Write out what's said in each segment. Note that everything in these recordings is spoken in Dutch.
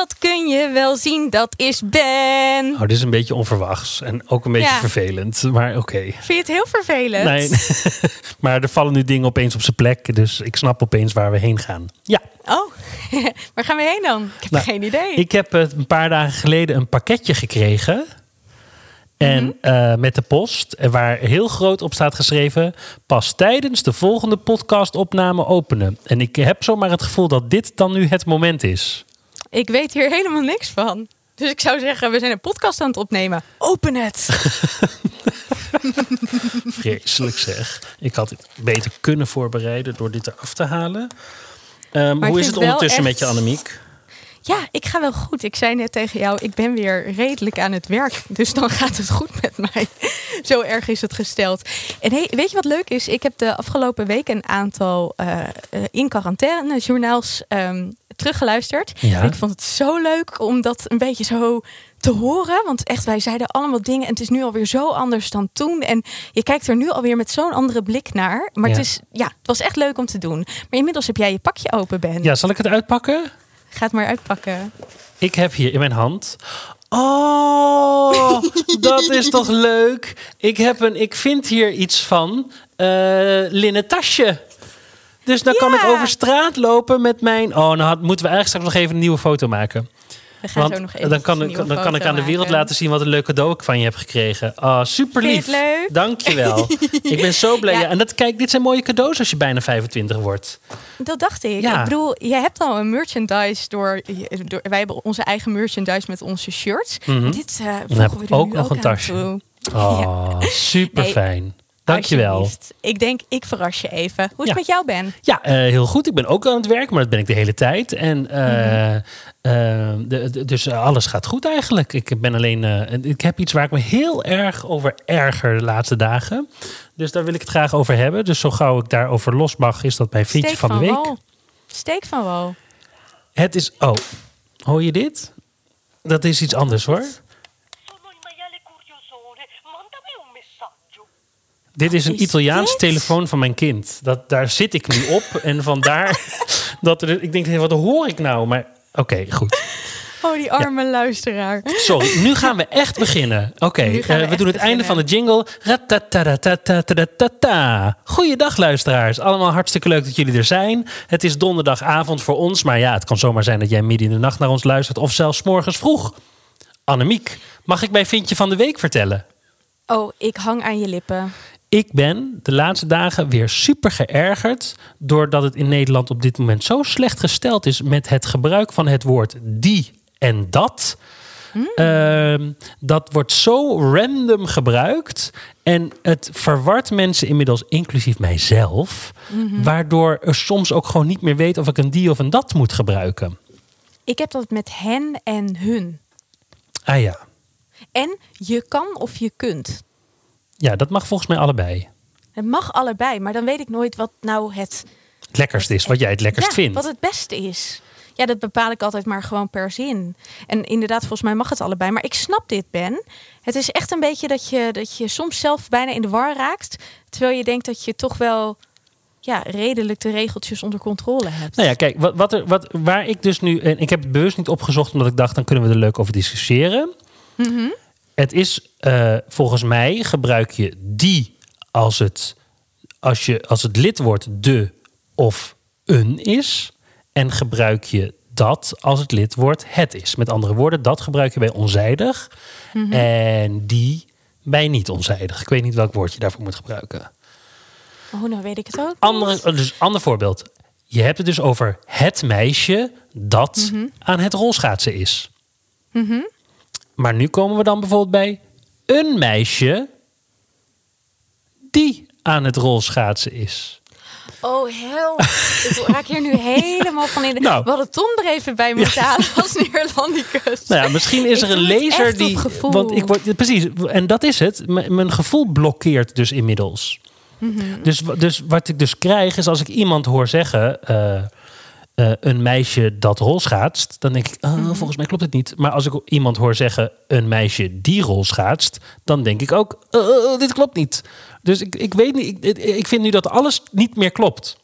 Dat kun je wel zien, dat is Ben. Oh, dit is een beetje onverwachts. En ook een beetje Ja. vervelend. Maar oké. Vind je het heel vervelend? Nee, maar er vallen nu dingen opeens op zijn plek. Dus ik snap opeens waar we heen gaan. Ja, Oh, waar gaan we heen dan? Ik heb Nou, geen idee. ik heb eh, een paar dagen geleden een pakketje gekregen. En Mhm. eh, met de post, eh, waar heel groot op staat geschreven: pas tijdens de volgende podcastopname openen. En ik heb zomaar het gevoel dat dit dan nu het moment is. Ik weet hier helemaal niks van. Dus ik zou zeggen, we zijn een podcast aan het opnemen. Open het. Vreselijk zeg. Ik had het beter kunnen voorbereiden door dit eraf te halen. Ehm, hoe is het ondertussen echt- met je, Annemiek? Ja, ik ga wel goed. Ik zei net tegen jou, ik ben weer redelijk aan het werk. Dus dan gaat het goed met mij. Zo erg is het gesteld. En hey, weet je wat leuk is? Ik heb de afgelopen week een aantal eh, in quarantaine journaals ehm, teruggeluisterd. Ja. Ik vond het zo leuk om dat een beetje zo te horen. Want echt, wij zeiden allemaal dingen. En het is nu alweer zo anders dan toen. En je kijkt er nu alweer met zo'n andere blik naar. Maar Ja. het, is, ja, het was echt leuk om te doen. Maar inmiddels heb jij je pakje open, Ben. Ja, zal ik het uitpakken? Ga het maar uitpakken. Ik heb hier in mijn hand. Oh, dat is toch leuk? Ik, heb een, ik vind hier iets van eh linnen tasje. Dus dan kan ik over straat lopen met mijn. Oh, nou moeten we eigenlijk straks nog even een nieuwe foto maken. We gaan Want zo nog even dan kan, ik, dan kan ik aan de wereld laten zien wat een leuk cadeau ik van je heb gekregen. Oh, super Vind lief. je leuk? Dankjewel. ik ben zo blij. Ja. En dat, kijk, dit zijn mooie cadeaus als je bijna 25 wordt. Dat dacht ik. Ja. Ik bedoel, jij hebt al een merchandise door, door. Wij hebben onze eigen merchandise met onze shirts. Mhm. En dit uh, we ook nu nog ook een tasje. toe. Oh, super fijn. Dankjewel. Ik denk, ik verras je even. Hoe Ja. het met jou, Ben? Ja, eh, heel goed. Ik ben ook aan het werk, maar dat ben ik de hele tijd. En eh, Mhm. eh, de- de- dus alles gaat goed eigenlijk. Ik ben alleen. ik heb iets waar ik me heel erg over erger de laatste dagen. Dus daar wil ik het graag over hebben. Dus zo gauw ik daarover los mag, is dat mijn Steek van de week. wal. Steek van wal. Het is. Oh, hoor je dit? Dat is iets anders hoor. Dit is een Italiaans telefoon van mijn kind. Dat, daar zit ik nu op. en vandaar dat. Ik denk, wat hoor ik nou? Maar oké, goed. Oh, die arme luisteraar. Sorry, nu gaan we echt beginnen. Oké, eh, we, doen het einde van de jingle. Goeiedag luisteraars. Allemaal hartstikke leuk dat jullie er zijn. Het is donderdagavond voor ons. Maar ja, het kan zomaar zijn dat jij midden in de nacht naar ons luistert. Of zelfs morgens vroeg. Annemiek, mag ik mijn vindje van de week vertellen? Oh, ik hang aan je lippen. Ik ben de laatste dagen weer super geërgerd. Doordat het in Nederland op dit moment zo slecht gesteld is met het gebruik van het woord die en dat. Ehm, dat wordt zo random gebruikt. En het verwart mensen inmiddels, inclusief mijzelf. Waardoor er soms ook gewoon niet meer weet of ik een die of een dat moet gebruiken. Ik heb dat met hen en hun. Ah ja. En je kan of je kunt. Ja, dat mag volgens mij allebei. Het mag allebei, maar dan weet ik nooit wat nou het Het lekkerst is, wat jij het lekkerst ja, vindt. Wat het beste is. Ja, dat bepaal ik altijd maar gewoon per zin. En inderdaad, volgens mij mag het allebei. Maar ik snap dit, Ben. Het is echt een beetje dat je, dat je soms zelf bijna in de war raakt. Terwijl je denkt dat je toch wel ja, redelijk de regeltjes onder controle hebt. Nou ja, kijk, wat, wat er, wat, waar ik dus nu. En ik heb het bewust niet opgezocht, omdat ik dacht, dan kunnen we er leuk over discussiëren. Mhm. Het is eh, volgens mij gebruik je die als het, als je, als het lidwoord de of een is. En gebruik je dat als het lidwoord het is. Met andere woorden, dat gebruik je bij onzijdig. Mhm. En die bij niet onzijdig. Ik weet niet welk woord je daarvoor moet gebruiken. Oh, nou weet ik het ook. Andere, dus ander voorbeeld. Je hebt het dus over het meisje dat Mhm. aan het rolschaatsen is. Maar nu komen we dan bijvoorbeeld bij een meisje die aan het rolschaatsen is. Oh, hel. Ik raak hier nu helemaal van in de... Nou. We hadden Tom er even bij moeten halen als Neerlandicus. Nou ja, misschien is Ik er een lezer die. gevoel. Want ik word. Precies, en dat is het. M- mijn gevoel blokkeert dus inmiddels. Mhm. dus, dus wat ik dus krijg is als ik iemand hoor zeggen. eh, eh, een meisje dat rolschaatst, dan denk ik, Mhm. volgens mij klopt het niet. Maar als ik iemand hoor zeggen, een meisje die rolschaatst, dan denk ik ook, eh, dit klopt niet. Dus ik, ik weet niet, ik, ik vind nu dat alles niet meer klopt.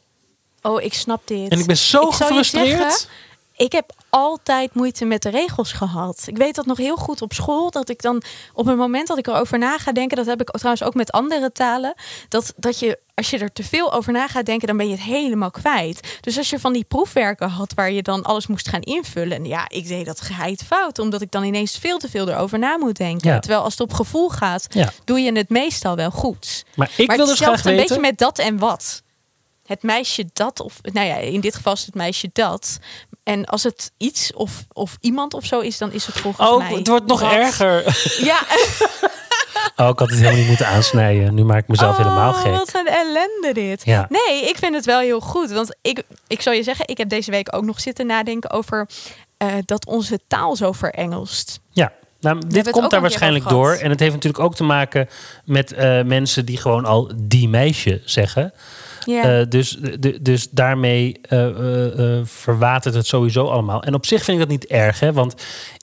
Oh, ik snap dit. En ik ben zo Ik gefrustreerd. zeggen, ik heb altijd moeite met de regels gehad. Ik weet dat nog heel goed op school. Dat ik dan op het moment dat ik erover na ga denken, dat heb ik trouwens ook met andere talen. Dat, dat je, als je er te veel over na gaat denken, dan ben je het helemaal kwijt. Dus als je van die proefwerken had waar je dan alles moest gaan invullen. En ja, ik deed dat geheid fout, omdat ik dan ineens veel te veel erover na moet denken. Ja. Terwijl als het op gevoel gaat, Ja. doe je het meestal wel goed. Maar ik maar wil dus graag een weten. beetje met dat en wat. Het meisje dat, of nou ja, in dit geval is het meisje dat. En als het iets of, of iemand of zo is, dan is het volgens Oh, mij. het wordt nog wat. erger. Ja, Oh, ik had het helemaal niet moeten aansnijden. Nu maak ik mezelf oh, helemaal gek. Wat een ellende dit. Ja. Nee, ik vind het wel heel goed. Want ik, ik zal je zeggen, ik heb deze week ook nog zitten nadenken over eh, dat onze taal zo verengelst. Ja, nou, dit komt daar waarschijnlijk door. En het heeft natuurlijk ook te maken met eh, mensen die gewoon al die meisje zeggen. Eh, dus, de- dus daarmee eh, eh, eh, verwatert het sowieso allemaal. En op zich vind ik dat niet erg, hè? want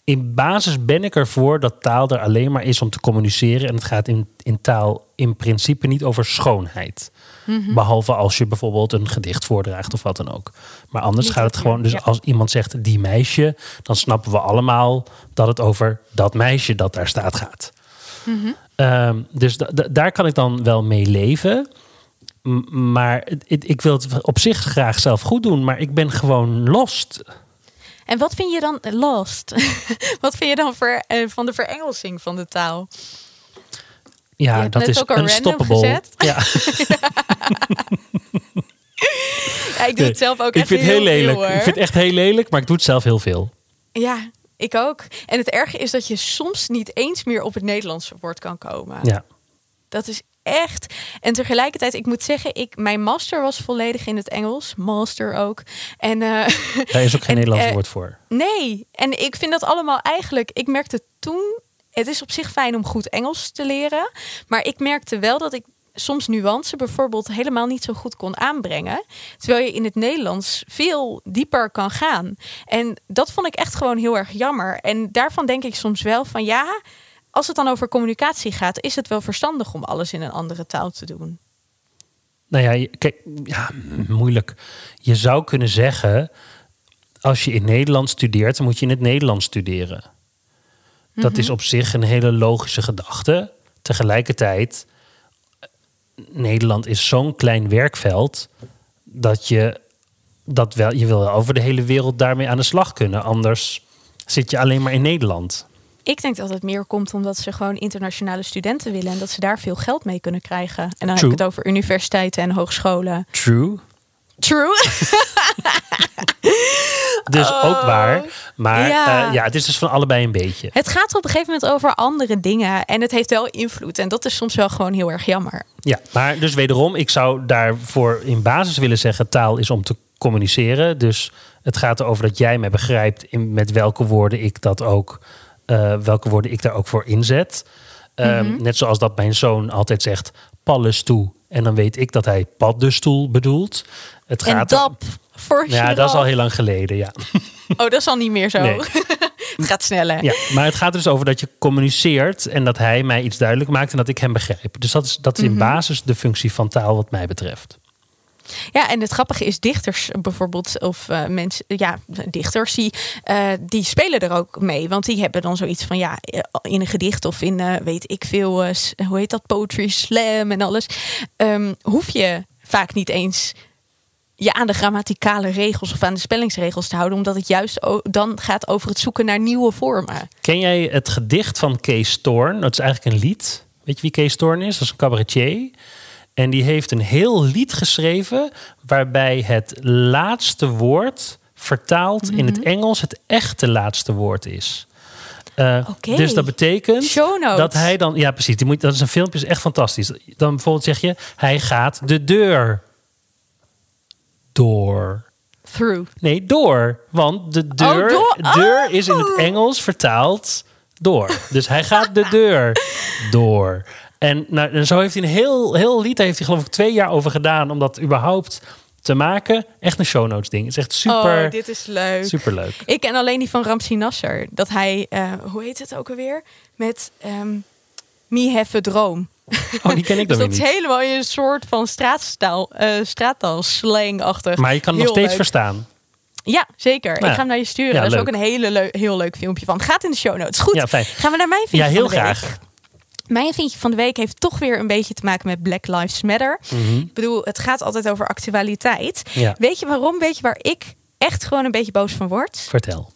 in basis ben ik ervoor dat taal er alleen maar is om te communiceren. En het gaat in, in taal in principe niet over schoonheid. Mhm. Behalve als je bijvoorbeeld een gedicht voordraagt of wat dan ook. Maar anders gaat het gewoon. Dus ja. als iemand zegt die meisje, dan snappen we allemaal dat het over dat meisje dat daar staat gaat. Mhm. Ehm, dus da- da- daar kan ik dan wel mee leven. M- maar ik wil het op zich graag zelf goed doen, maar ik ben gewoon lost. En wat vind je dan lost? wat vind je dan eh, van de verengelsing van de taal? Je Ja, dat is ook random unstoppable. Ja, Ja, ik doe het zelf ook ik echt vind het heel veel, lelijk. hoor. Ik vind het echt heel lelijk, maar ik doe het zelf heel veel. Ja, ik ook. En het erge is dat je soms niet eens meer op het Nederlandse woord kan komen. Ja. Dat is echt. En tegelijkertijd, ik moet zeggen, ik, mijn master was volledig in het Engels. Master ook. En eh, Daar is ook geen En, Nederlands eh, woord voor. nee, en ik vind dat allemaal eigenlijk. Ik merkte toen. Het is op zich fijn om goed Engels te leren. Maar ik merkte wel dat ik soms nuance bijvoorbeeld helemaal niet zo goed kon aanbrengen. Terwijl je in het Nederlands veel dieper kan gaan. En dat vond ik echt gewoon heel erg jammer. En daarvan denk ik soms wel van ja, als het dan over communicatie gaat, is het wel verstandig om alles in een andere taal te doen. Nou ja, kijk, ja, moeilijk. Je zou kunnen zeggen, als je in Nederland studeert, dan moet je in het Nederlands studeren. Dat Mhm. is op zich een hele logische gedachte. Tegelijkertijd, Nederland is zo'n klein werkveld dat je dat wel, je wil over de hele wereld daarmee aan de slag kunnen. Anders zit je alleen maar in Nederland. Ik denk dat het meer komt omdat ze gewoon internationale studenten willen en dat ze daar veel geld mee kunnen krijgen. En dan heb ik het over universiteiten en hogescholen. True. True. Dus ook waar. Maar Oh. Ja. ja. ja, het is dus van allebei een beetje. Het gaat op een gegeven moment over andere dingen en het heeft wel invloed. En dat is soms wel gewoon heel erg jammer. Ja, maar dus wederom, ik zou daarvoor in basis willen zeggen: taal is om te communiceren. Dus het gaat erover dat jij mij begrijpt in, met welke woorden ik dat ook, eh, welke woorden ik daar ook voor inzet. Ehm, Net zoals dat mijn zoon altijd zegt: pallenstoel. En dan weet ik dat hij paddenstoel bedoelt. Het En gaat dap voor Ja, dat is al heel lang geleden, ja. Oh, dat is al niet meer zo. Nee. het gaat sneller. ja. Maar het gaat dus over dat je communiceert en dat hij mij iets duidelijk maakt en dat ik hem begrijp. Dus dat is, dat is in basis de functie van taal wat mij betreft. Ja, en het grappige is dichters bijvoorbeeld, of eh, mensen, ja, dichters, die, eh, die spelen er ook mee. Want die hebben dan zoiets van, ja, eh, in een gedicht of in, weet ik veel, hoe heet dat, poetry slam en alles. ehm, hoef je vaak niet eens je aan de grammaticale regels of aan de spellingsregels te houden. Omdat het juist dan gaat over het zoeken naar nieuwe vormen. Ken jij het gedicht van Kees Toorn? Dat is eigenlijk een lied. Weet je wie Kees Toorn is? Dat is een cabaretier. En die heeft een heel lied geschreven waarbij het laatste woord vertaald in het Engels het echte laatste woord is. Oké. Dus dat betekent dat hij dan, ja precies, die moet, dat is een filmpje, is echt fantastisch. Dan bijvoorbeeld zeg je, hij gaat de deur door. Through. Nee, door. Want de deur, Oh, door. deur is in het Oh. Engels vertaald door. Dus hij gaat de deur door. En, nou, en zo heeft hij een heel, heel lied, heeft hij geloof ik twee jaar over gedaan om dat überhaupt te maken. Echt een show notes ding. Het is echt super, oh, dit is leuk. super leuk. Ik ken alleen die van Ramsi Nasser. Dat hij, eh, hoe heet het ook alweer? Met ehm Me Have a Droom. Oh, die ken ik Dus dan dat weer is helemaal in een soort van straatstaal, eh straattaal slang-achtig. Maar je kan het nog steeds leuk. verstaan. Ja, zeker. Nou ik ja. ga hem naar je sturen. Ja, dat is leuk. ook een hele heel leuk filmpje van. Gaat in de show notes. Goed, Ja, fijn. gaan we naar mijn Ja, vinkje heel graag. Mijn vinkje van de week heeft toch weer een beetje te maken met Black Lives Matter. Mhm. Ik bedoel, het gaat altijd over actualiteit. Ja. Weet je waarom? Weet je waar ik echt gewoon een beetje boos van word? Vertel.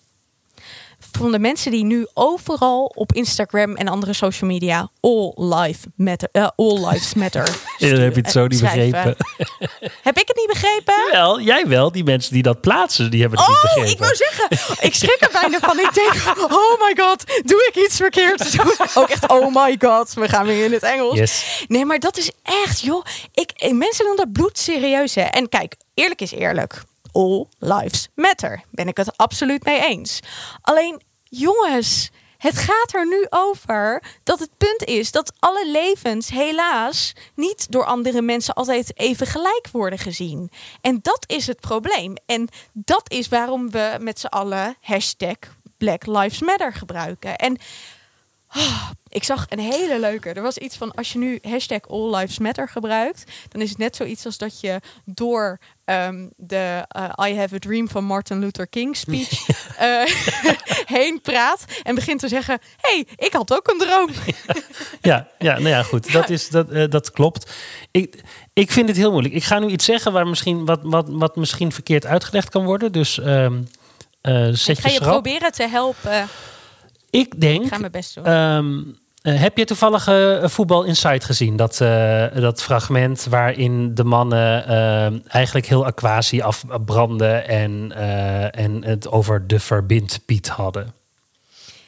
Van de mensen die nu overal op Instagram en andere social media all, life matter, eh, all lives matter. Ja, dan heb je het zo niet schrijven. begrepen. Heb ik het niet begrepen? Wel, jij wel. Die mensen die dat plaatsen, die hebben het niet Oh, begrepen. ik wou zeggen, ik schrik er bijna van. Ik denk, oh my god, doe ik iets verkeerd? Ook echt, oh my god, we gaan weer in het Engels. Yes. Nee, maar dat is echt, joh. Ik, eh, mensen doen dat bloedserieus, hè. En kijk, eerlijk is eerlijk. All lives matter. Ben ik het absoluut mee eens. Alleen, jongens, het gaat er nu over dat het punt is dat alle levens helaas niet door andere mensen altijd even gelijk worden gezien. En dat is het probleem. En dat is waarom we met z'n allen hashtag Black Lives Matter gebruiken. En Oh, ik zag een hele leuke. Er was iets van als je nu hashtag All Lives Matter gebruikt, dan is het net zoiets als dat je door ehm, de eh, I Have a Dream van Martin Luther King speech eh, heen praat en begint te zeggen: hey, ik had ook een droom. Ja, ja, nou ja, goed. Dat, is, dat, eh, dat klopt. Ik, ik vind het heel moeilijk. Ik ga nu iets zeggen waar misschien, wat, wat, wat misschien verkeerd uitgelegd kan worden. Dus eh, zet Ik ga je proberen te helpen. Ik denk... Ik ga mijn best doen. Ehm, eh, heb je toevallig eh, Voetbal Insight gezien? Dat, eh, dat fragment waarin de mannen eigenlijk heel aquatie afbranden en, en het over de verbindpiet hadden.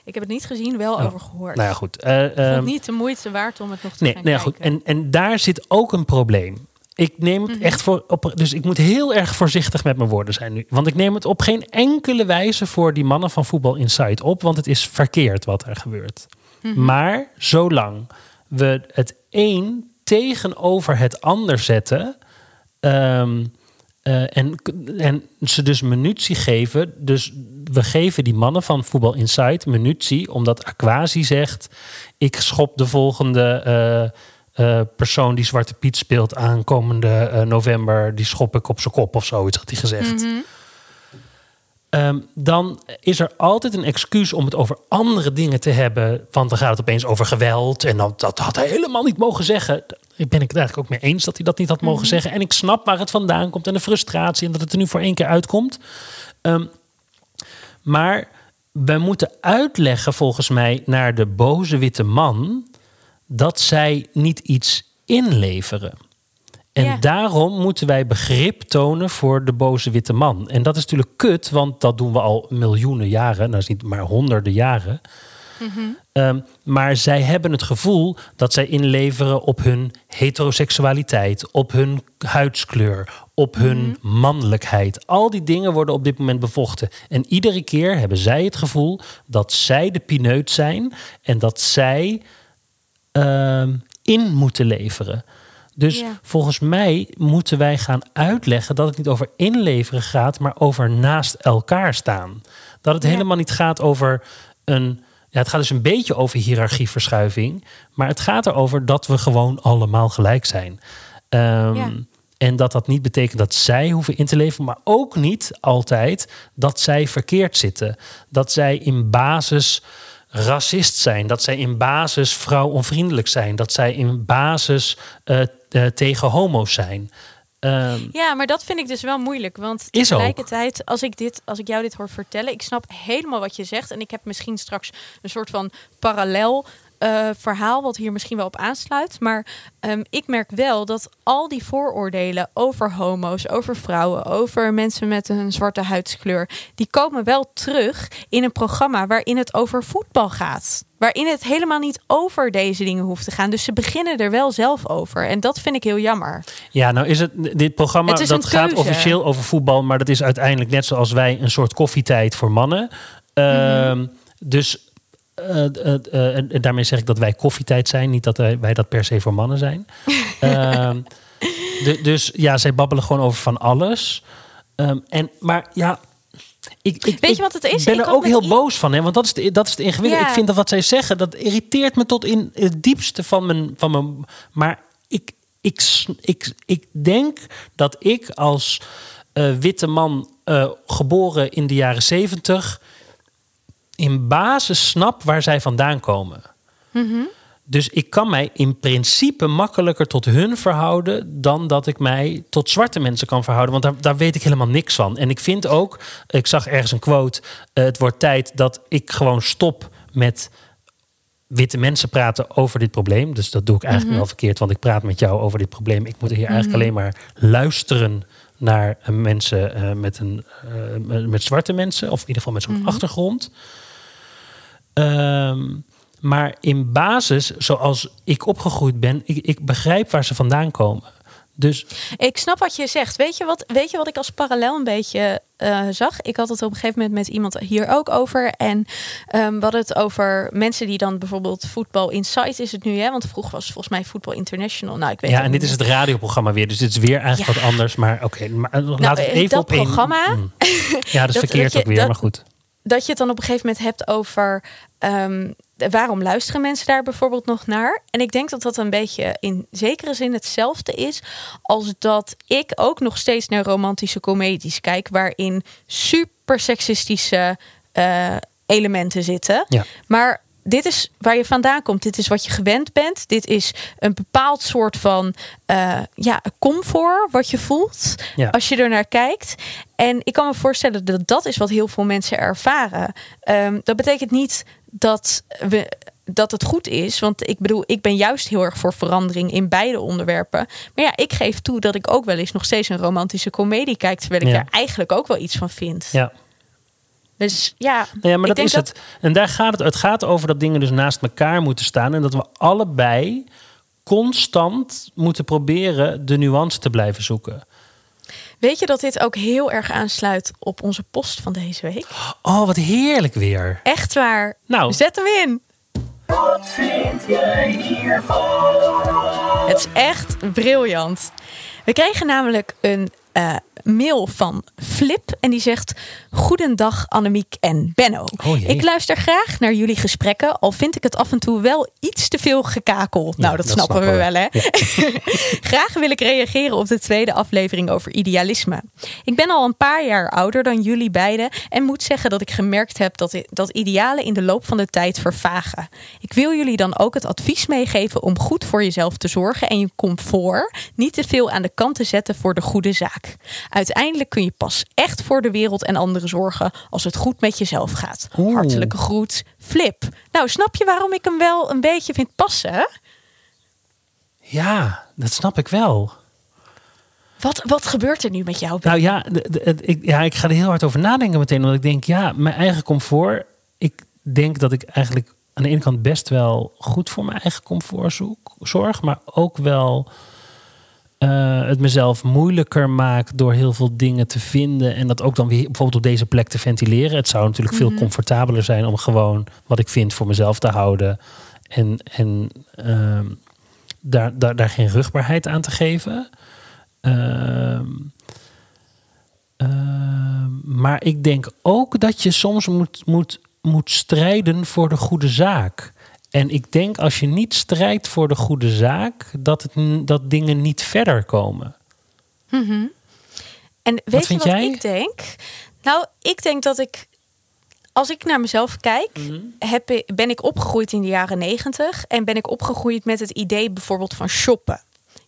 ik heb het niet gezien, wel Oh, over gehoord. Nou ja, goed. Ik vond ehm, het niet de moeite waard om het nog te Nee, gaan nee kijken. goed. En, en daar zit ook een probleem. Ik neem het Mhm. echt voor. Op, dus ik moet heel erg voorzichtig met mijn woorden zijn nu. Want ik neem het op geen enkele wijze voor die mannen van Voetbal Insight op. Want het is verkeerd wat er gebeurt. Mhm. Maar zolang we het een tegenover het ander zetten. ehm, eh, en, en ze dus munitie geven. Dus we geven die mannen van Voetbal Insight munitie. Omdat Aquasi zegt: Ik schop de volgende eh, eh, persoon die Zwarte Piet speelt aankomende november. Die schop ik op zijn kop of zoiets, had hij gezegd. Mhm. Ehm, dan is er altijd een excuus om het over andere dingen te hebben. Want dan gaat het opeens over geweld. En dan, dat had hij helemaal niet mogen zeggen. Ik ben ik het eigenlijk ook mee eens dat hij dat niet had mogen zeggen. En ik snap waar het vandaan komt en de frustratie. En dat het er nu voor één keer uitkomt. Ehm, maar we moeten uitleggen volgens mij naar de boze witte man... dat zij niet iets inleveren. En Ja. daarom moeten wij begrip tonen voor de boze witte man. En dat is natuurlijk kut, want dat doen we al miljoenen jaren. Nou, is niet maar honderden jaren. Ehm, maar zij hebben het gevoel dat zij inleveren op hun heteroseksualiteit, op hun huidskleur, op hun mannelijkheid. Al die dingen worden op dit moment bevochten. En iedere keer hebben zij het gevoel dat zij de pineut zijn en dat zij ehm, in moeten leveren. Dus Ja. volgens mij moeten wij gaan uitleggen dat het niet over inleveren gaat, maar over naast elkaar staan. Dat het Ja. helemaal niet gaat over een. Ja, het gaat dus een beetje over hiërarchieverschuiving, maar het gaat erover dat we gewoon allemaal gelijk zijn. Ehm, Ja. En dat dat niet betekent dat zij hoeven in te leveren, maar ook niet altijd dat zij verkeerd zitten. Dat zij in basis racist zijn, dat zij in basis vrouwonvriendelijk zijn, dat zij in basis eh, tegen homo's zijn. Ehm, Ja, maar dat vind ik dus wel moeilijk. Want ook. tegelijkertijd, als ik, dit, als ik jou dit hoor vertellen, ik snap helemaal wat je zegt. En ik heb misschien straks een soort van parallel eh, verhaal wat hier misschien wel op aansluit. Maar ehm, ik merk wel dat al die vooroordelen over homo's, over vrouwen, over mensen met een zwarte huidskleur, die komen wel terug in een programma waarin het over voetbal gaat. Waarin het helemaal niet over deze dingen hoeft te gaan. Dus ze beginnen er wel zelf over. En dat vind ik heel jammer. Ja, nou is het dit programma Het dat gaat officieel over voetbal, maar dat is uiteindelijk net zoals wij een soort koffietijd voor mannen. Ehm, Mhm. Dus eh, eh, eh, en daarmee zeg ik dat wij koffietijd zijn, niet dat wij, dat per se voor mannen zijn. Ehm, de- dus ja, zij babbelen gewoon over van alles. Ehm, en maar ja. Ik, ik, Weet je wat het is? ben Ik er ook heel boos van. Hè? Want dat is, de, dat is het ingewikkelde. Ja. Ik vind dat wat zij zeggen, dat irriteert me tot in het diepste van mijn... Van mijn maar ik, ik, ik, ik denk dat ik als witte man geboren in de jaren zeventig... in basis snap waar zij vandaan komen. Dus ik kan mij in principe makkelijker tot hun verhouden dan dat ik mij tot zwarte mensen kan verhouden. Want daar, daar weet ik helemaal niks van. En ik vind ook, ik zag ergens een quote: eh, het wordt tijd dat ik gewoon stop met witte mensen praten over dit probleem. Dus dat doe ik eigenlijk nu al verkeerd, want ik praat met jou over dit probleem. Ik moet hier eigenlijk alleen maar luisteren naar mensen eh, met, een, eh, met zwarte mensen, of in ieder geval met zo'n achtergrond. Ehm, maar in basis, zoals ik opgegroeid ben, ik, ik begrijp waar ze vandaan komen. Dus Ik snap wat je zegt. Weet je wat, weet je wat ik als parallel een beetje eh, zag? Ik had het op een gegeven moment met iemand hier ook over. En ehm we hadden het over mensen die dan bijvoorbeeld voetbal Insight is het nu, hè? Want vroeger was het volgens mij voetbal international. Nou, ik weet ja, en dit is het radioprogramma weer, dus dit is weer eigenlijk Ja. wat anders. Maar oké, eh, laten we even dat op programma, Mm. Ja, dat is verkeerd je- ook weer, dat- maar goed. Dat je het dan op een gegeven moment hebt over ehm, waarom luisteren mensen daar bijvoorbeeld nog naar? En ik denk dat dat een beetje in zekere zin hetzelfde is als dat ik ook nog steeds naar romantische comedies kijk, waarin super seksistische eh, elementen zitten. Ja. Maar dit is waar je vandaan komt. Dit is wat je gewend bent. Dit is een bepaald soort van eh, ja, comfort wat je voelt Ja. als je er naar kijkt. En ik kan me voorstellen dat dat is wat heel veel mensen ervaren. Ehm, dat betekent niet dat we dat het goed is. Want ik bedoel, ik ben juist heel erg voor verandering in beide onderwerpen. Maar ja, ik geef toe dat ik ook wel eens nog steeds een romantische komedie kijk. Terwijl ik Ja. er eigenlijk ook wel iets van vind. Ja. Dus ja, Nou ja, maar ik dat denk is het. En daar gaat het. Het gaat over dat dingen dus naast elkaar moeten staan. En dat we allebei constant moeten proberen de nuance te blijven zoeken. Weet je dat dit ook heel erg aansluit op onze post van deze week? Oh, wat heerlijk weer. Echt waar. Nou. Zet hem in. Wat vind jij hiervan? Het is echt briljant. We kregen namelijk een eh, mail van Flip en die zegt: Goedendag Annemiek en Benno. Oh ik luister graag naar jullie gesprekken, al vind ik het af en toe wel iets te veel gekakel. nou, dat, dat snappen we wel, we. hè? graag wil ik reageren op de tweede aflevering over idealisme. Ik ben al een paar jaar ouder dan jullie beiden en moet zeggen dat ik gemerkt heb dat, dat idealen in de loop van de tijd vervagen. Ik wil jullie dan ook het advies meegeven om goed voor jezelf te zorgen en je comfort niet te veel aan de kant te zetten voor de goede zaak. Uiteindelijk kun je pas echt voor de wereld en anderen zorgen als het goed met jezelf gaat. Hartelijke groet, Flip. Nou, snap je waarom ik hem wel een beetje vind passen? Ja, dat snap ik wel. Wat, wat gebeurt er nu met jou? Nou ja, ik, ja, ik ga er heel hard over nadenken meteen. Want ik denk, ja, mijn eigen comfort. Ik denk dat ik eigenlijk aan de ene kant best wel goed voor mijn eigen comfort zoek, zorg. Maar ook wel eh, het mezelf moeilijker maak door heel veel dingen te vinden. En dat ook dan weer bijvoorbeeld op deze plek te ventileren. Het zou natuurlijk veel comfortabeler zijn om gewoon wat ik vind voor mezelf te houden. En, en ehm, daar, daar, daar geen rugbaarheid aan te geven. Ehm, ehm, maar ik denk ook dat je soms moet, moet, moet strijden voor de goede zaak. En ik denk als je niet strijdt voor de goede zaak, dat, het, dat dingen niet verder komen. En weet je vind wat jij? ik denk? Nou, ik denk dat ik, als ik naar mezelf kijk, Mhm. heb ben ik opgegroeid in de jaren negentig en ben ik opgegroeid met het idee bijvoorbeeld van shoppen.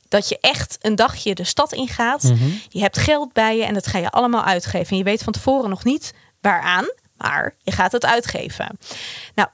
Dat je echt een dagje de stad ingaat. Mhm. Je hebt geld bij je en dat ga je allemaal uitgeven. En je weet van tevoren nog niet waaraan, maar je gaat het uitgeven. Nou,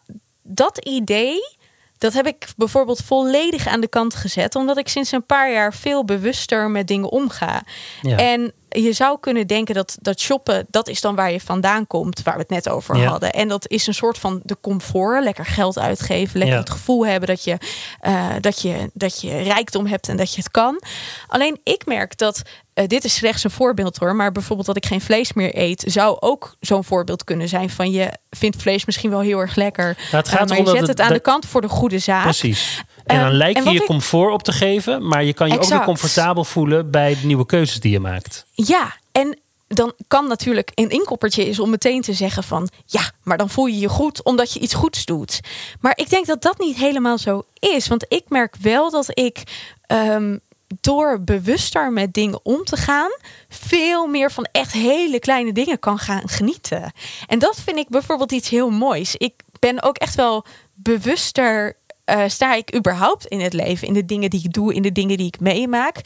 dat idee, dat heb ik bijvoorbeeld volledig aan de kant gezet, omdat ik sinds een paar jaar veel bewuster met dingen omga. Ja. En je zou kunnen denken dat dat shoppen, dat is dan waar je vandaan komt, waar we het net over Ja. hadden. En dat is een soort van de comfort, lekker geld uitgeven, lekker Ja. het gevoel hebben dat je, eh, dat, je, dat je rijkdom hebt en dat je het kan. Alleen ik merk dat, eh, dit is slechts een voorbeeld hoor, maar bijvoorbeeld dat ik geen vlees meer eet, zou ook zo'n voorbeeld kunnen zijn van je vindt vlees misschien wel heel erg lekker, Nou, het eh, gaat maar erom je zet het- het aan de kant voor de goede zaak. Precies. En dan Ehm, lijkt je je ik- comfort op te geven, maar je kan je ook weer comfortabel voelen bij de nieuwe keuzes die je maakt. Ja, en dan kan natuurlijk een inkoppertje is om meteen te zeggen van ja, maar dan voel je je goed omdat je iets goeds doet. Maar ik denk dat dat niet helemaal zo is, want ik merk wel dat ik ehm, door bewuster met dingen om te gaan, veel meer van echt hele kleine dingen kan gaan genieten. En dat vind ik bijvoorbeeld iets heel moois. Ik ben ook echt wel bewuster eh, sta ik überhaupt in het leven, in de dingen die ik doe, in de dingen die ik meemaak.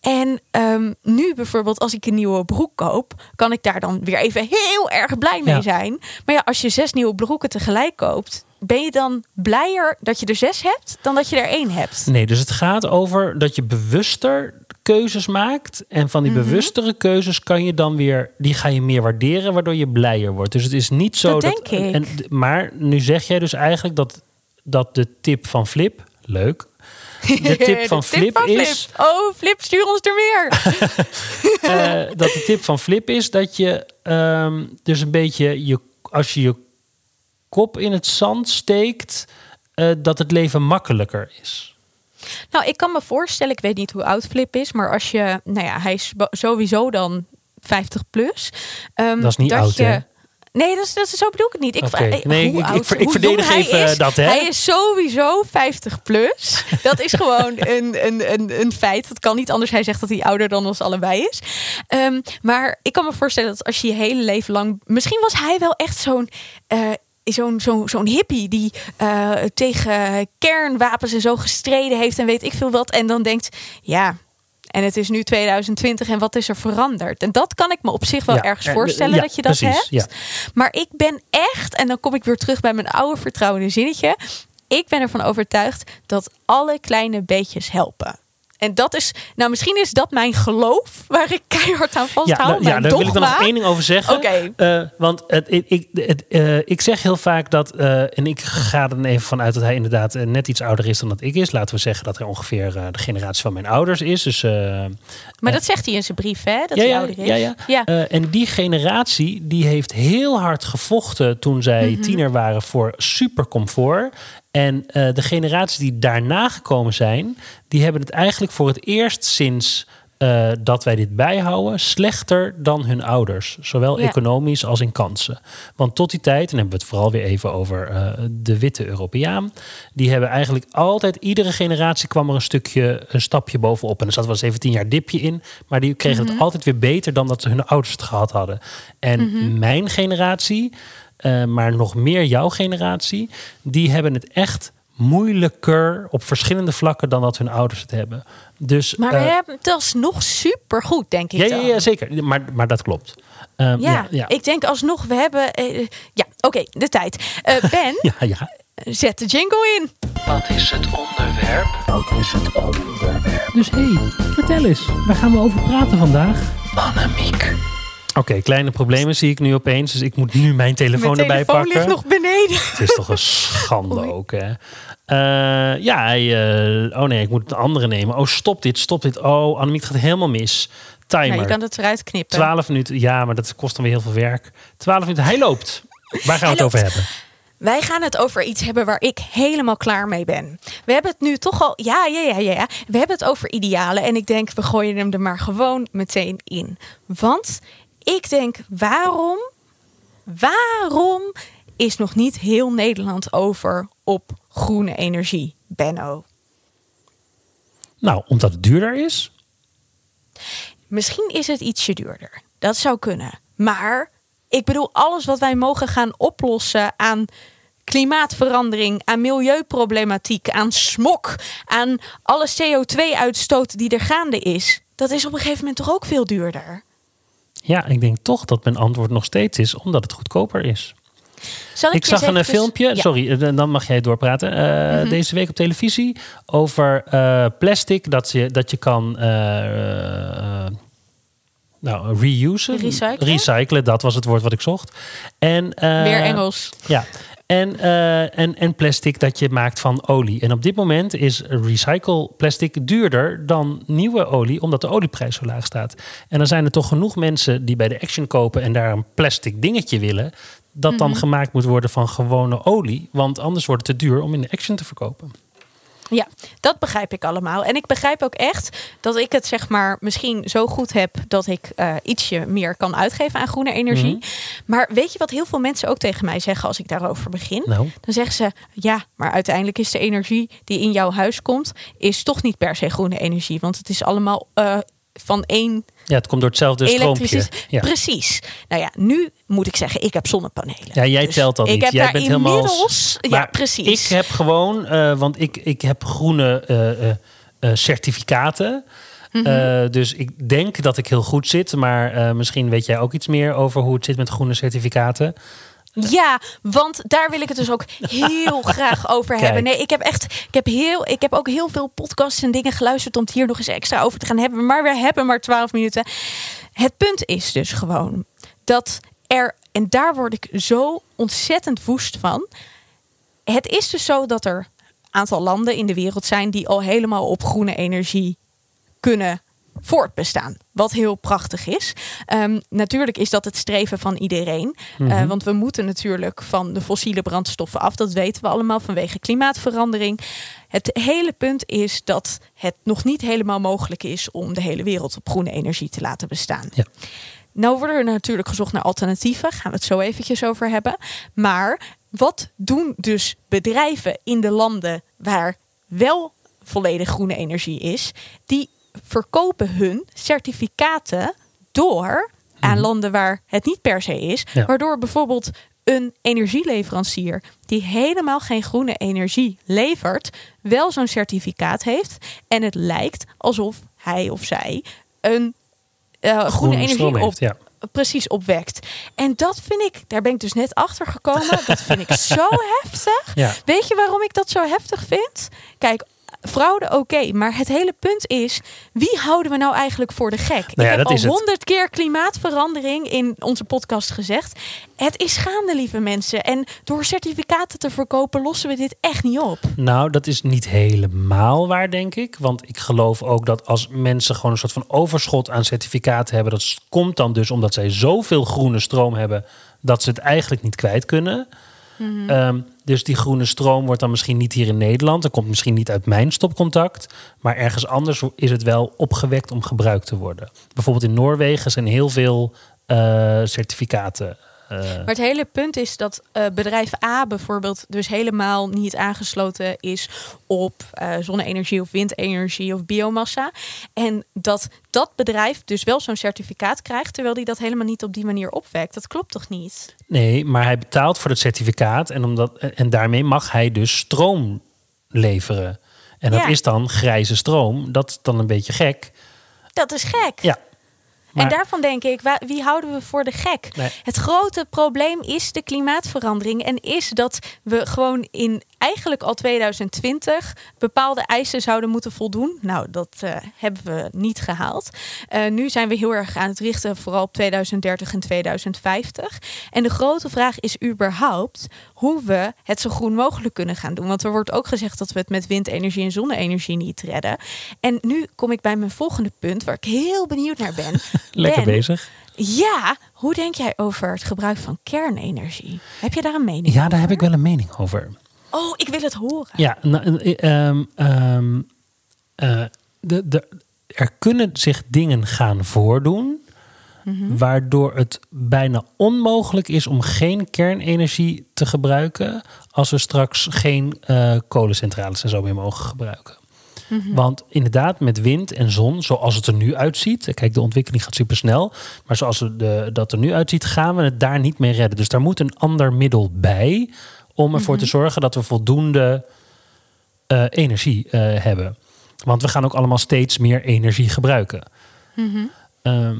En ehm, nu bijvoorbeeld, als ik een nieuwe broek koop, kan ik daar dan weer even heel erg blij mee Ja. zijn. Maar ja, als je zes nieuwe broeken tegelijk koopt, ben je dan blijer dat je er zes hebt dan dat je er één hebt? Nee, dus het gaat over dat je bewuster keuzes maakt. En van die Mhm. bewustere keuzes kan je dan weer, die ga je meer waarderen, waardoor je blijer wordt. Dus het is niet zo Dat dat. denk ik. En, maar nu zeg jij dus eigenlijk dat, dat de tip van Flip, leuk. De tip van Flip is. Oh, Flip, stuur ons er meer. eh, dat de tip van Flip is dat je ehm, dus een beetje je, als je je kop in het zand steekt, eh, dat het leven makkelijker is. Nou, ik kan me voorstellen, ik weet niet hoe oud Flip is, maar als je, nou ja, hij is sowieso dan 50 plus. ehm, Dat is niet oud, je, hè? Nee, dat is, dat is, zo bedoel ik het niet. Ik, Oké. eh, Nee, hoe ik- oud- ik verdedig even is. dat, hè? Hij is sowieso 50 plus. Dat is gewoon een, een, een, een feit. Dat kan niet anders. Hij zegt dat hij ouder dan ons allebei is. Ehm, maar ik kan me voorstellen dat als je je hele leven lang... Misschien was hij wel echt zo'n... eh, Zo'n zo'n zo'n hippie die eh, tegen kernwapens en zo gestreden heeft en weet ik veel wat. En dan denkt, ja, en het is nu 2020 en wat is er veranderd? En dat kan ik me op zich wel Ja, ergens eh, voorstellen ja, dat je dat precies, hebt. Maar ik ben echt, en dan kom ik weer terug bij mijn oude vertrouwende zinnetje. Ik ben ervan overtuigd dat alle kleine beetjes helpen. En dat is, nou misschien is dat mijn geloof waar ik keihard aan Ja, vasthoud. nou, ja daar wil ik dan nog één ding over zeggen. Oké. Eh, want het, ik, het, eh, ik zeg heel vaak dat, eh, en ik ga er dan even vanuit dat hij inderdaad net iets ouder is dan dat ik is. Laten we zeggen dat hij ongeveer de generatie van mijn ouders is. Dus, Maar dat zegt hij in zijn brief, hè? Dat ja, hij ja, ouder is. ja, ja. Ja. En die generatie die heeft heel hard gevochten toen zij Mhm. tiener waren voor supercomfort. En eh, de generaties die daarna gekomen zijn, die hebben het eigenlijk voor het eerst sinds eh, dat wij dit bijhouden, slechter dan hun ouders. Zowel Ja. economisch als in kansen. Want tot die tijd, en dan hebben we het vooral weer even over eh, de witte Europeaan. Die hebben eigenlijk altijd, iedere generatie kwam er een stukje, een stapje bovenop. En er zat wel 17 jaar dipje in. Maar die kregen het altijd weer beter dan dat hun ouders het gehad hadden. En mijn generatie, eh, maar nog meer jouw generatie, die hebben het echt moeilijker op verschillende vlakken dan dat hun ouders het hebben. Dus, Maar eh, we hebben het alsnog supergoed, denk ik ja, ja, dan. ja, zeker. Maar, maar dat klopt. Ehm, Ja, ja, ja. ik denk alsnog, we hebben... eh, ja, oké, de tijd. Eh, ben, ja, ja. zet de jingle in. Wat is het onderwerp? Dus hé, hey, vertel eens. Waar gaan we over praten vandaag? Annemiek. Oké, kleine problemen zie ik nu opeens. Dus ik moet nu mijn telefoon Mijn erbij telefoon pakken. ligt nog beneden. Het is toch een schande Oei. ook, hè? Eh, ja, hij, eh, oh nee, ik moet een andere nemen. Oh, stop dit, stop dit. Oh, Annemiek het gaat helemaal mis. Timer. Ja, je kan het eruit knippen. 12 minuten. Ja, maar dat kost dan weer heel veel werk. 12 minuten. Hij loopt. Waar gaan we Hij het over hebben? Wij gaan het over iets hebben waar ik helemaal klaar mee ben. We hebben het nu toch al. Ja, ja, ja. ja. We hebben het over idealen. En ik denk, we gooien hem er maar gewoon meteen in. Want ik denk, waarom. Waarom is nog niet heel Nederland over op groene energie, Benno? Nou, omdat het duurder is. Misschien is het ietsje duurder. Dat zou kunnen. Maar ik bedoel, alles wat wij mogen gaan oplossen aan klimaatverandering, aan milieuproblematiek, aan smok, aan alle CO2-uitstoot die er gaande is, dat is op een gegeven moment toch ook veel duurder. Ja, ik denk toch dat mijn antwoord nog steeds is omdat het goedkoper is. Zal Ik zag een filmpje, Ja. sorry, eh, dan mag jij doorpraten. eh, Mhm. Deze week op televisie over eh, plastic dat je, dat je kan nou, reusen. Recyclen? Recyclen, dat was het woord wat ik zocht. En, Weer Engels. Ja. En, eh, en, en plastic dat je maakt van olie. En op dit moment is recycle plastic duurder dan nieuwe olie, omdat de olieprijs zo laag staat. En dan zijn er toch genoeg mensen die bij de Action kopen en daar een plastic dingetje willen, dat dan Mhm. gemaakt moet worden van gewone olie. Want anders wordt het te duur om in de Action te verkopen. Ja, dat begrijp ik allemaal. En ik begrijp ook echt dat ik het zeg maar misschien zo goed heb dat ik eh, ietsje meer kan uitgeven aan groene energie. Mhm. Maar weet je wat heel veel mensen ook tegen mij zeggen als ik daarover begin? Nou, Dan zeggen ze, ja, maar uiteindelijk is de energie die in jouw huis komt, is toch niet per se groene energie. Want het is allemaal eh, van één ja, het komt door hetzelfde stroompje. Ja. Precies. Nou ja, nu moet ik zeggen, ik heb zonnepanelen. Ja, jij Dus telt dat ik niet. heb Jij daar bent helemaal. inmiddels... Ja, precies. Ik heb gewoon, eh, want ik, ik heb groene eh, eh, certificaten. Mhm. Dus ik denk dat ik heel goed zit. Maar misschien weet jij ook iets meer over hoe het zit met groene certificaten. Ja, want daar wil ik het dus ook heel graag over Kijk. hebben. Nee, ik heb echt, ik heb heel, ik heb ook heel veel podcasts en dingen geluisterd om het hier nog eens extra over te gaan hebben. Maar we hebben maar 12 minuten. Het punt is dus gewoon dat er, en daar word ik zo ontzettend woest van. Het is dus zo dat er een aantal landen in de wereld zijn die al helemaal op groene energie kunnen voortbestaan. Wat heel prachtig is. Ehm, natuurlijk is dat het streven van iedereen. Mhm. Eh, want we moeten natuurlijk van de fossiele brandstoffen af. Dat weten we allemaal vanwege klimaatverandering. Het hele punt is dat het nog niet helemaal mogelijk is om de hele wereld op groene energie te laten bestaan. Ja. Nou worden er natuurlijk gezocht naar alternatieven. Gaan we het zo eventjes over hebben. Maar wat doen dus bedrijven in de landen waar wel volledig groene energie is? Die verkopen hun certificaten door aan landen waar het niet per se is. Ja. Waardoor bijvoorbeeld een energieleverancier die helemaal geen groene energie levert, wel zo'n certificaat heeft. En het lijkt alsof hij of zij een eh, groene, Groene energie stroom op, heeft, ja. precies opwekt. En dat vind ik, daar ben ik dus net achter gekomen. Dat vind ik zo heftig. Ja. Weet je waarom ik dat zo heftig vind? Kijk, fraude oké, maar het hele punt is, wie houden we nou eigenlijk voor de gek? Nou ja, ik heb al honderd keer klimaatverandering in onze podcast gezegd. Het is gaande, lieve mensen. En door certificaten te verkopen lossen we dit echt niet op. Nou, dat is niet helemaal waar, denk ik. Want ik geloof ook dat als mensen gewoon een soort van overschot aan certificaten hebben, dat komt dan dus omdat zij zoveel groene stroom hebben dat ze het eigenlijk niet kwijt kunnen. Ehm, dus die groene stroom wordt dan misschien niet hier in Nederland. Dat komt misschien niet uit mijn stopcontact. Maar ergens anders is het wel opgewekt om gebruikt te worden. Bijvoorbeeld in Noorwegen zijn heel veel eh, certificaten. Eh, Maar het hele punt is dat eh, bedrijf A bijvoorbeeld dus helemaal niet aangesloten is op eh, zonne-energie of windenergie of biomassa. En dat dat bedrijf dus wel zo'n certificaat krijgt, terwijl die dat helemaal niet op die manier opwekt. Dat klopt toch niet? Nee, maar hij betaalt voor het certificaat en, omdat, en daarmee mag hij dus stroom leveren. En dat Ja. is dan grijze stroom. Dat is dan een beetje gek. Dat is gek. Ja. En daarvan denk ik, wie houden we voor de gek? Nee. Het grote probleem is de klimaatverandering. En is dat we gewoon in eigenlijk al 2020 bepaalde eisen zouden moeten voldoen. Nou, dat eh, hebben we niet gehaald. Eh, nu zijn we heel erg aan het richten vooral op 2030 en 2050. En de grote vraag is überhaupt hoe we het zo groen mogelijk kunnen gaan doen. Want er wordt ook gezegd dat we het met windenergie en zonne-energie niet redden. En nu kom ik bij mijn volgende punt, waar ik heel benieuwd naar ben. Lekker Ben, bezig. ja, hoe denk jij over het gebruik van kernenergie? Heb je daar een mening Ja, over? daar heb ik wel een mening over. Oh, ik wil het horen. Ja, nou, eh, ehm, ehm, eh, de, de, er kunnen zich dingen gaan voordoen. Waardoor het bijna onmogelijk is om geen kernenergie te gebruiken. als we straks geen eh, kolencentrales en zo meer mogen gebruiken. Want inderdaad, met wind en zon, zoals het er nu uitziet. Kijk, de ontwikkeling gaat supersnel. Maar zoals het de, dat er nu uitziet, gaan we het daar niet mee redden. Dus daar moet een ander middel bij. Om ervoor te zorgen dat we voldoende eh, energie eh, hebben. Want we gaan ook allemaal steeds meer energie gebruiken. Ehm,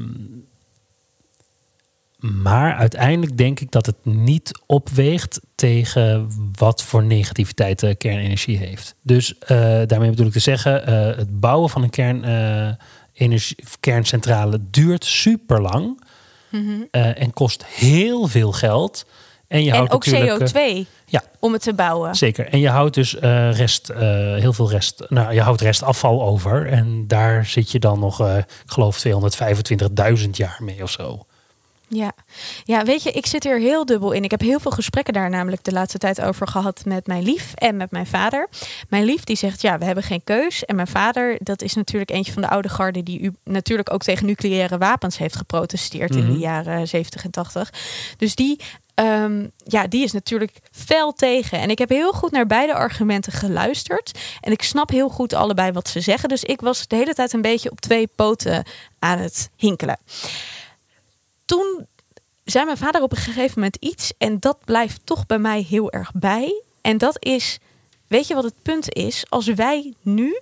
Maar uiteindelijk denk ik dat het niet opweegt tegen wat voor negativiteit de kernenergie heeft. Dus eh, daarmee bedoel ik te zeggen, het bouwen van een kern, energie, kerncentrale duurt super lang en kost heel veel geld. En, je. En houdt ook natuurlijk, eh, CO2 ja, om het te bouwen. Zeker. En je houdt dus eh, rest, eh, heel veel rest, nou, je houdt restafval over. En daar zit je dan nog, eh, ik geloof, 225.000 jaar mee of zo. Ja. ja, weet je, ik zit hier heel dubbel in. Ik heb heel veel gesprekken daar namelijk de laatste tijd over gehad met mijn lief en met mijn vader. Mijn lief die zegt, ja, we hebben geen keus. En mijn vader, dat is natuurlijk eentje van de oude garde die u natuurlijk ook tegen nucleaire wapens heeft geprotesteerd in Mhm. de jaren 70 en 80. Dus die, ehm, ja, die is natuurlijk fel tegen. En ik heb heel goed naar beide argumenten geluisterd. En ik snap heel goed allebei wat ze zeggen. Dus ik was de hele tijd een beetje op twee poten aan het hinkelen toen zei mijn vader op een gegeven moment iets. En dat blijft toch bij mij heel erg bij. En dat is, weet je wat het punt is? Als wij nu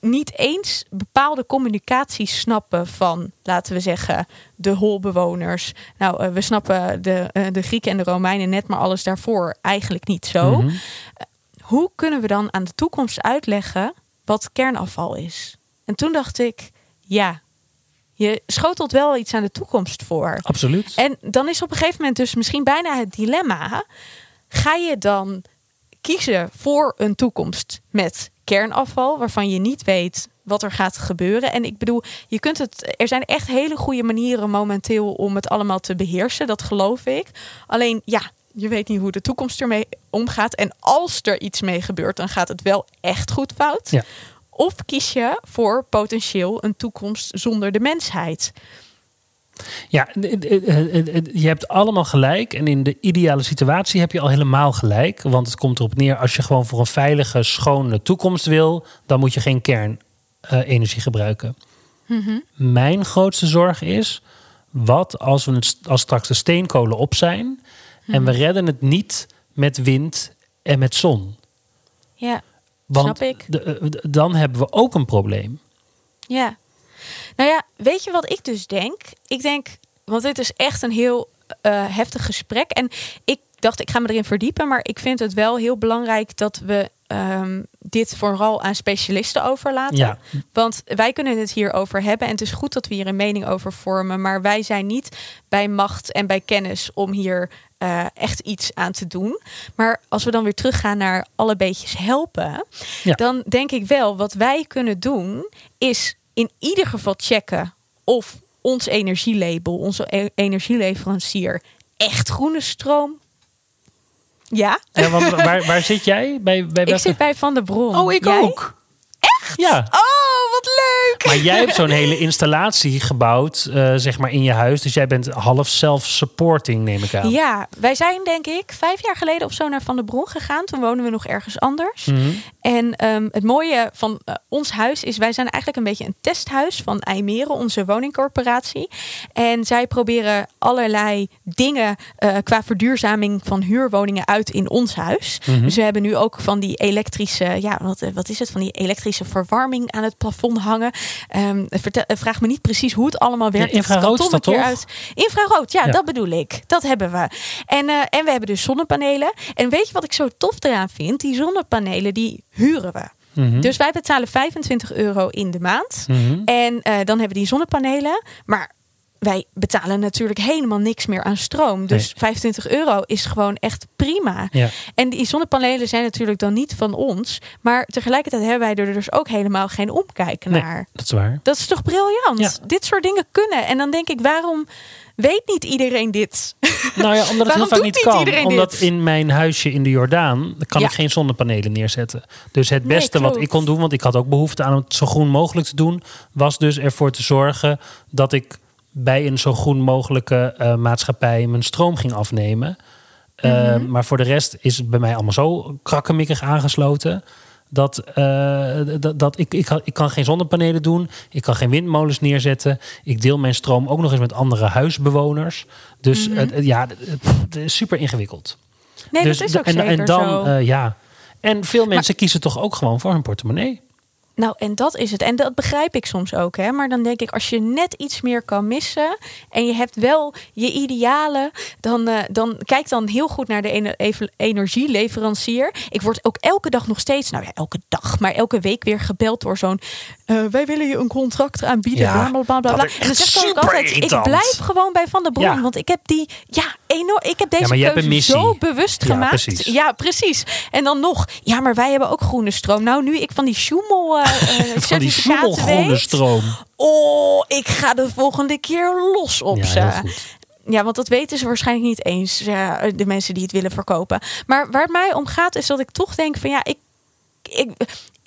niet eens bepaalde communicatie snappen van, laten we zeggen, de holbewoners. Nou, eh, we snappen de, eh, de Grieken en de Romeinen net, maar alles daarvoor eigenlijk niet zo. Mhm. Hoe kunnen we dan aan de toekomst uitleggen wat kernafval is? En toen dacht ik, ja, je schotelt wel iets aan de toekomst voor. Absoluut. En dan is op een gegeven moment dus misschien bijna het dilemma: ga je dan kiezen voor een toekomst met kernafval, waarvan je niet weet wat er gaat gebeuren? En ik bedoel, je kunt het. Er zijn echt hele goede manieren momenteel om het allemaal te beheersen. Dat geloof ik. Alleen ja. Je weet niet hoe de toekomst ermee omgaat. En als er iets mee gebeurt, dan gaat het wel echt goed fout. Ja. Of kies je voor potentieel een toekomst zonder de mensheid. Ja, je hebt allemaal gelijk. En in de ideale situatie heb je al helemaal gelijk. Want het komt erop neer, als je gewoon voor een veilige, schone toekomst wil, dan moet je geen kernenergie gebruiken. Mijn grootste zorg is, wat als, we het, als straks de steenkolen op zijn en we redden het niet met wind en met zon? Ja, Want Snap ik. de- eh, dan hebben we ook een probleem. Ja. Nou ja, weet je wat ik dus denk? Ik denk, want dit is echt een heel eh, heftig gesprek. En ik dacht, ik ga me erin verdiepen. Maar ik vind het wel heel belangrijk dat we ehm, dit vooral aan specialisten overlaten. Ja. Want wij kunnen het hierover hebben. En het is goed dat we hier een mening over vormen. Maar wij zijn niet bij macht en bij kennis om hier eh, echt iets aan te doen. Maar als we dan weer teruggaan naar alle beetjes helpen. Ja. Dan denk ik wel, wat wij kunnen doen, is in ieder geval checken of ons energielabel, onze e- energieleverancier, echt groene stroom. Ja, Ja, want waar, waar zit jij? Bij, bij ik zit bij Van der Bron. Oh, ik Jij? ook. Echt? Ja. Oh, wat leuk! Maar jij hebt zo'n hele installatie gebouwd, eh, zeg maar, in je huis. Dus jij bent half self-supporting, neem ik aan. Ja, wij zijn denk ik vijf jaar geleden of zo naar Van der Bron gegaan. Toen woonden we nog ergens anders. Mhm. En ehm, het mooie van eh, ons huis is, wij zijn eigenlijk een beetje een testhuis van IJmeren, onze woningcorporatie. En zij proberen allerlei dingen eh, qua verduurzaming van huurwoningen uit in ons huis. Mhm. Dus we hebben nu ook van die elektrische, ja, wat, wat is het? Van die elektrische verwarming aan het plafond hangen. Ehm, vertel, eh, vraag me niet precies hoe het allemaal werkt. Ja, infrarood Het dat Uit. Infrarood, ja, Ja. dat bedoel ik. Dat hebben we. En, eh, en we hebben dus zonnepanelen. En weet je wat ik zo tof eraan vind? Die zonnepanelen, die huren we. Mhm. Dus wij betalen 25 euro in de maand. Mhm. En eh, dan hebben we die zonnepanelen. Maar wij betalen natuurlijk helemaal niks meer aan stroom. Dus Nee. 25 euro is gewoon echt prima. Ja. En die zonnepanelen zijn natuurlijk dan niet van ons. Maar tegelijkertijd hebben wij er dus ook helemaal geen omkijken Nee, naar. dat is waar. Dat is toch briljant? Ja. Dit soort dingen kunnen. En dan denk ik, waarom weet niet iedereen dit? Nou ja, omdat het heel vaak niet kan. Omdat dit? in mijn huisje in de Jordaan kan Ja. ik geen zonnepanelen neerzetten. Dus het Nee, beste wat ik kon doen, want ik had ook behoefte aan het zo groen mogelijk te doen, was dus ervoor te zorgen dat ik bij een zo groen mogelijke eh, maatschappij mijn stroom ging afnemen. Eh, Mhm. Maar voor de rest is het bij mij allemaal zo krakkemikkig aangesloten. Dat, eh, dat, dat ik, ik, kan- ik kan geen zonnepanelen doen. Ik kan geen windmolens neerzetten. Ik deel mijn stroom ook nog eens met andere huisbewoners. Dus Mhm. het- ja, het, is super ingewikkeld. Nee, dus, dat is ook en, zeker en dan, zo. ja. En veel mensen kiezen toch ook gewoon voor hun portemonnee. Nou, en dat is het. En dat begrijp ik soms ook. Hè? Maar dan denk ik, als je net iets meer kan missen. en je hebt wel je idealen. dan, eh, dan kijk dan heel goed naar de energieleverancier. Ik word ook elke dag nog steeds. nou ja, elke dag, maar elke week weer gebeld door zo'n. Eh, wij willen je een contract aanbieden. Ja, bla bla bla En dan echt zeg ik ook altijd: ik blijf gewoon bij Van der Bron. Ja. Want ik heb die. Ja, enorm. Ik heb deze keuze zo bewust gemaakt. precies. Ja, precies. En dan nog. Ja, maar wij hebben ook groene stroom. Nou, nu ik van die Schumel eh, eh, Van die smmelgroene weet. stroom. Oh, ik ga de volgende keer los op Ja, ze. Ja, want dat weten ze waarschijnlijk niet eens, de mensen die het willen verkopen. Maar waar het mij om gaat, is dat ik toch denk van ja, ik, ik,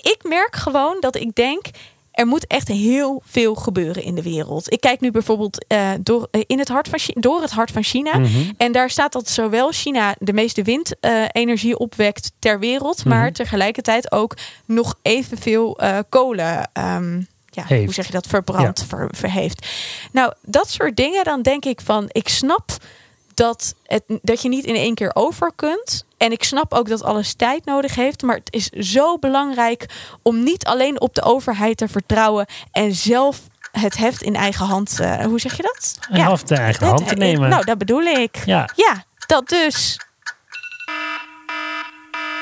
ik merk gewoon dat ik denk. Er moet echt heel veel gebeuren in de wereld. Ik kijk nu bijvoorbeeld eh, door, eh, in het hart van China, door het hart van China. Mhm. En daar staat dat zowel China de meeste windenergie opwekt ter wereld, maar Mhm. tegelijkertijd ook nog evenveel eh kolen. ehm, ja, hoe Heeft. zeg je dat? Verbrand, ver, verheeft. Nou, dat soort dingen, dan denk ik van, ik snap dat, het, dat je niet in één keer over kunt. En ik snap ook dat alles tijd nodig heeft. Maar het is zo belangrijk om niet alleen op de overheid te vertrouwen en zelf het heft in eigen hand. eh, hoe zeg je dat? En half de eigen Het- hand te nemen. Nou, dat bedoel ik. ja, Ja, dat dus.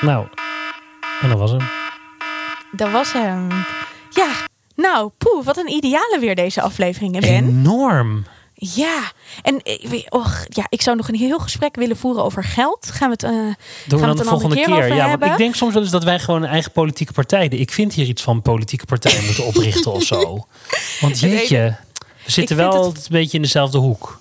nou. En dat was hem. Dat was hem. Ja, nou, poeh, wat een ideale weer deze afleveringen, Ben. Enorm. Ja, en ik, weet- och, ja, ik zou nog een heel gesprek willen voeren over geld. Gaan we het, eh, Doen gaan we we dan het de een volgende keer. Ja, want ik denk soms wel eens dat wij gewoon een eigen politieke partij. Ik vind hier iets van politieke partijen moeten oprichten of zo. Want jeetje, we zitten wel het- een beetje in dezelfde hoek.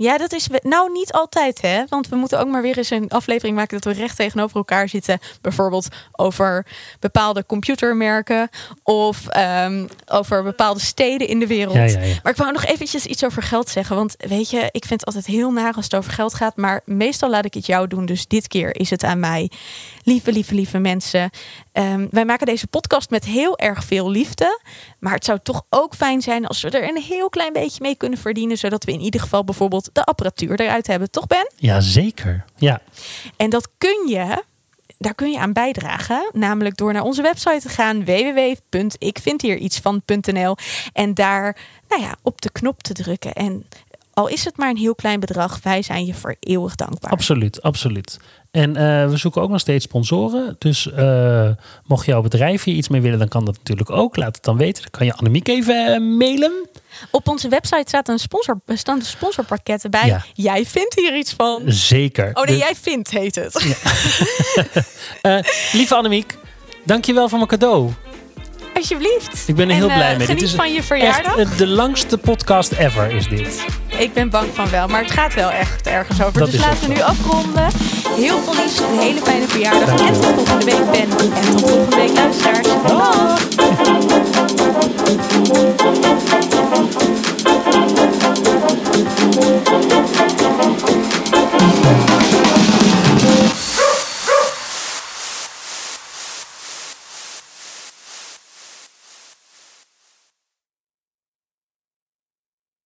Ja, dat is nou niet altijd, hè? Want we moeten ook maar weer eens een aflevering maken dat we recht tegenover elkaar zitten. Bijvoorbeeld over bepaalde computermerken of ehm, over bepaalde steden in de wereld. Ja, ja, ja. Maar ik wou nog eventjes iets over geld zeggen. Want weet je, ik vind het altijd heel naar als het over geld gaat. Maar meestal laat ik het jou doen. Dus dit keer is het aan mij. Lieve, lieve, lieve mensen. Ehm, wij maken deze podcast met heel erg veel liefde. Maar het zou toch ook fijn zijn als we er een heel klein beetje mee kunnen verdienen. Zodat we in ieder geval bijvoorbeeld de apparatuur eruit hebben. Toch Ben? Ja, zeker. Ja, En dat kun je, daar kun je aan bijdragen. Namelijk door naar onze website te gaan. www.ikvindhierietsvan.nl En daar nou ja, op de knop te drukken. En al is het maar een heel klein bedrag. Wij zijn je voor eeuwig dankbaar. absoluut, absoluut. En eh, we zoeken ook nog steeds sponsoren. Dus eh, mocht jouw bedrijf hier iets mee willen, dan kan dat natuurlijk ook. Laat het dan weten. Dan kan je Annemiek even eh, mailen. Op onze website staat een sponsor, staan de sponsorpakketten bij. Ja. Jij vindt hier iets van. Zeker. Oh nee, jij vindt heet het. eh, lieve Annemiek, dankjewel voor mijn cadeau. Alsjeblieft. Ik ben er heel blij eh, mee. Dit is van. Echt eh, de langste podcast ever is dit. Ik ben bang van wel, maar het gaat wel echt ergens over. Dus laten we nu afronden. Heel veel een hele fijne verjaardag. En tot volgende week, Ben. En tot volgende week, luisteraars. Dag.